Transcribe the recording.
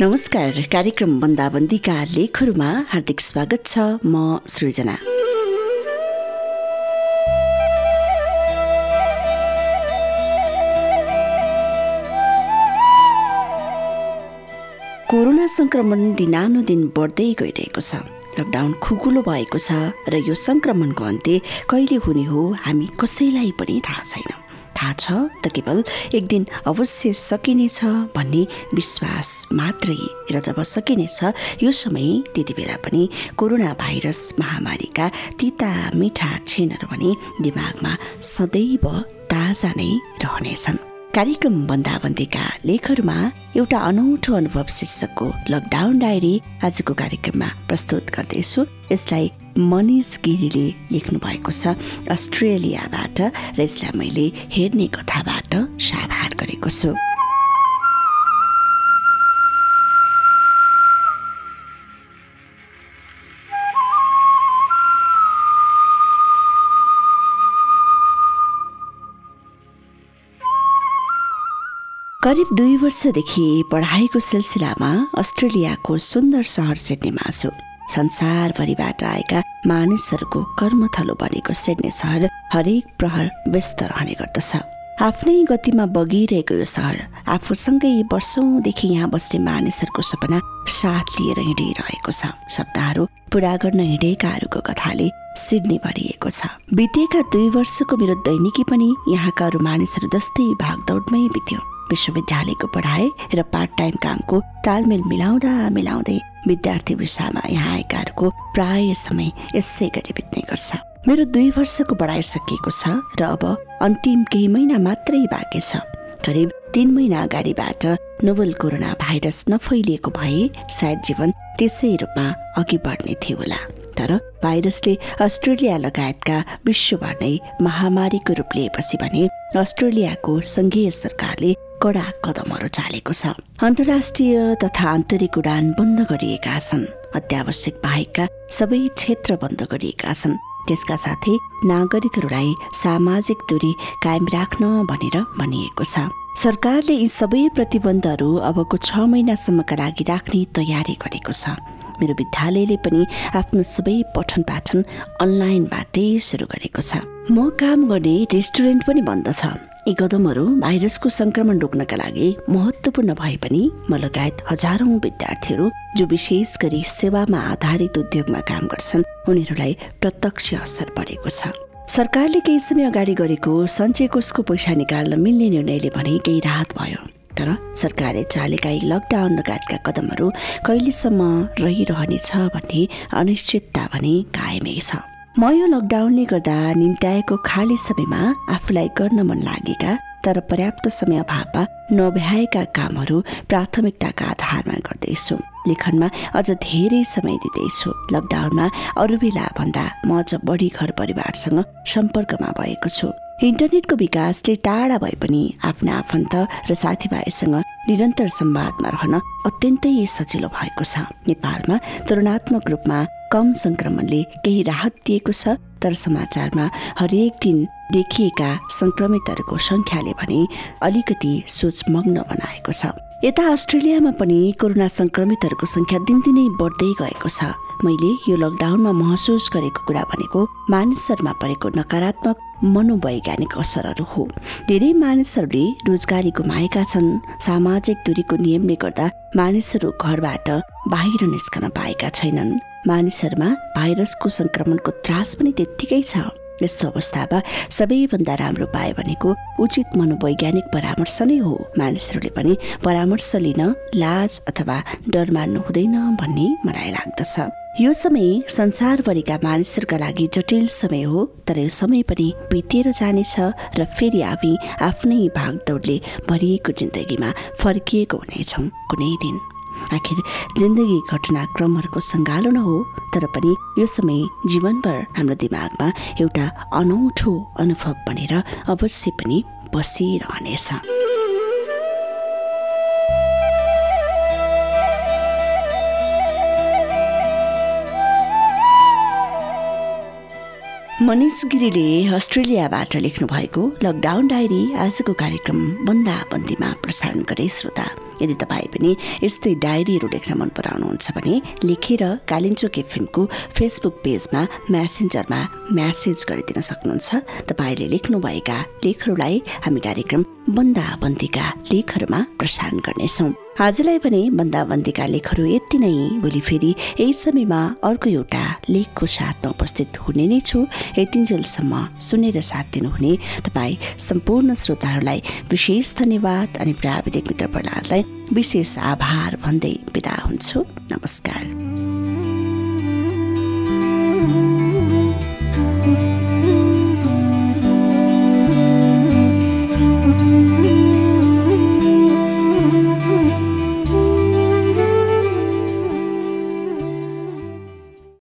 नमस्कार कार्यक्रम बन्दाबन्दीका लेखहरूमा हार्दिक स्वागत छ म सृजना। कोरोना संक्रमण दिनानुदिन बढ्दै गइरहेको छ। लकडाउन खुकुलो भएको छ र यो संक्रमणको अन्त्य कहिले हुने हो हामी कसैलाई पनि थाहा छैन। थाहा छ त केवल एक दिन अवश्य सकिनेछ भन्ने विश्वास मात्रै र जब सकिनेछ यो समय त्यति बेला पनि कोरोना भाइरस महामारीका तिता मिठा छेनहरू भने दिमागमा सदैव ताजा नै रहनेछन्। कार्यक्रम बन्दाबन्दीका लेखहरूमा एउटा अनौठो अनुभव शीर्षकको लकडाउन डायरी आजको कार्यक्रममा प्रस्तुत गर्दैछु। यसलाई मनिष गिरीले लेख्नु भएको छ अस्ट्रेलियाबाट र यसलाई मैले हेर्ने कथाबाट साभार गरेको छु। करिब दुई वर्षदेखि पढाइको सिलसिलामा अस्ट्रेलियाको सुन्दर सहर सिडनीमा छु। संसारभरिबाट आएका मानिसहरूको कर्मथलो बनेको सिडनी सहर हरेक प्रहर व्यस्त रहने गर्दछ। आफ्नै गतिमा बगिरहेको यो सहर आफूसँगै वर्षौँदेखि यहाँ बस्ने मानिसहरूको सपना साथ लिएर हिँडिरहेको छ। सपनाहरू पुरा गर्न हिँडेकाहरूको कथाले सिडनी भरिएको छ। बितेका दुई वर्षको मेरो दैनिकी पनि यहाँका अरू मानिसहरू जस्तै भागदौडमै बित्यो। विश्वविद्यालयको पढाइ र पार्ट टाइम कामको तालमेल मिलाउँदा मिलाउँदै विद्यार्थी विषयमा यहाँ आएकाहरूको प्राय समय यसै गरी बित्ने गर्छ। मेरो दुई वर्षको पढाइ सकिएको छ र अब अन्तिम केही महिना मात्रै बाँकी छ। करिब तीन महिना अगाडिबाट नोबल कोरोना भाइरस नफैलिएको भए सायद जीवन त्यसै रूपमा अघि बढ्ने थियो होला। तर भाइरसले अस्ट्रेलिया लगायतका विश्वभर नै महामारीको रूप लिएपछि भने अस्ट्रेलियाको सङ्घीय सरकारले कडा कदमहरू चालेको छ। अन्तर्राष्ट्रिय तथा आन्तरिक उडान बन्द गरिएका छन्। अत्यावश्यक बाहेकका सबै क्षेत्र बन्द गरिएका छन्। त्यसका साथै नागरिकहरूलाई सामाजिक दूरी कायम राख्न भनेर भनिएको छ। सरकारले यी सबै प्रतिबन्धहरू अबको छ महिनासम्मका लागि राख्ने तयारी गरेको छ। मेरो विद्यालयले पनि आफ्नो सबै पठन पाठन अनलाइनबाटै सुरु गरेको छ। म काम गर्ने रेस्टुरेन्ट पनि बन्द छ। यी कदमहरू भाइरसको संक्रमण रोक्नका लागि महत्वपूर्ण भए पनि म लगायत हजारौं विद्यार्थीहरू जो विशेष गरी सेवामा आधारित उद्योगमा काम गर्छन् उनीहरूलाई प्रत्यक्ष असर परेको छ। सरकारले केही समय अगाडि गरेको सञ्चय कोषको पैसा निकाल्न मिल्ने निर्णयले भने केही राहत भयो। तर सरकारले चालेका यी लकडाउन लगायतका कदमहरू कहिलेसम्म रहिरहनेछ भन्ने अनिश्चितता भने कायमै छ। म यो लकडाउनले गर्दा निम्त्याएको खाली समयमा आफूलाई गर्न मन लागेका तर पर्याप्त समय अभावमा नभ्याएका कामहरू प्राथमिकताका आधारमा गर्दैछु। लेखनमा अझ धेरै समय दिँदैछु। लकडाउनमा अरू बेला भन्दा म अझ बढी घर परिवारसँग सम्पर्कमा भएको छु। इन्टरनेटको विकासले टाढा भए पनि आफ्ना आफन्त र साथीभाइसँग निरन्तर संवादमा रहन अत्यन्तै सजिलो भएको छ। नेपालमा तुलनात्मक रूपमा कम संक्रमणले केही राहत दिएको छ तर समाचारमा हरेक दिन देखिएका संक्रमितहरूको संख्याले भने अलिकति सोचमग्न बनाएको छ। यता अस्ट्रेलियामा पनि कोरोना संक्रमितहरूको संख्या दिनदिनै बढ्दै गएको छ। मैले यो लकडाउनमा महसुस गरेको कुरा भनेको मानिसहरूमा परेको नकारात्मक मनोवैज्ञानिक असरहरू हो। धेरै मानिसहरूले रोजगारी गुमाएका छन्। सामाजिक दूरीको नियमले गर्दा मानिसहरू घरबाट बाहिर निस्कन पाएका छैनन्। मानिसहरूमा भाइरसको संक्रमणको त्रास पनि त्यत्तिकै छ। यस्तो अवस्थामा सबैभन्दा राम्रो पाए भनेको उचित मनोवैज्ञानिक परामर्श नै हो। मानिसहरूले पनि परामर्श लिन लाज अथवा डर मान्नु हुँदैन भन्ने मलाई लाग्दछ। यो समय संसारभरिका मानिसहरूका लागि जटिल समय हो तर यो समय पनि बितेर जानेछ र फेरि हामी आफ्नै भागदौडले भरिएको जिन्दगीमा फर्किएको हुनेछौँ कुनै दिन। आखिर जिन्दगी घटनाक्रमहरूको सङ्गालो न हो तर पनि यो समय जीवनभर हाम्रो दिमागमा एउटा अनौठो अनुभव बनेर अवश्य पनि बसिरहनेछ। मनिष गिरीले अस्ट्रेलियाबाट लेख्नु भएको लकडाउन डायरी आजको कार्यक्रम बन्दाबन्दीमा प्रसारण गरे श्रोता। यदि तपाईँ पनि यस्तै डायरीहरू लेख्न मन पराउनुहुन्छ भने लेखेर कालिन्चोक एफएमको फेसबुक पेजमा म्यासेन्जरमा म्यासेज गरिदिन सक्नुहुन्छ। तपाईँले लेख्नुभएका लेखहरूलाई हामी कार्यक्रम बन्दाबन्दीका लेखहरूमा प्रसारण गर्नेछौँ। आजलाई पनि बन्दाबन्दीका लेखहरू यति नै। भोलि फेरि यही समयमा अर्को एउटा लेखको साथमा उपस्थित हुने नै छु। यतिन्जेलसम्म सुनेर साथ दिनुहुने तपाईँ सम्पूर्ण श्रोताहरूलाई विशेष धन्यवाद अनि प्राविधिक मित्र प्रहलादलाई विशेष आभार भन्दै बिदा हुन्छु। नमस्कार।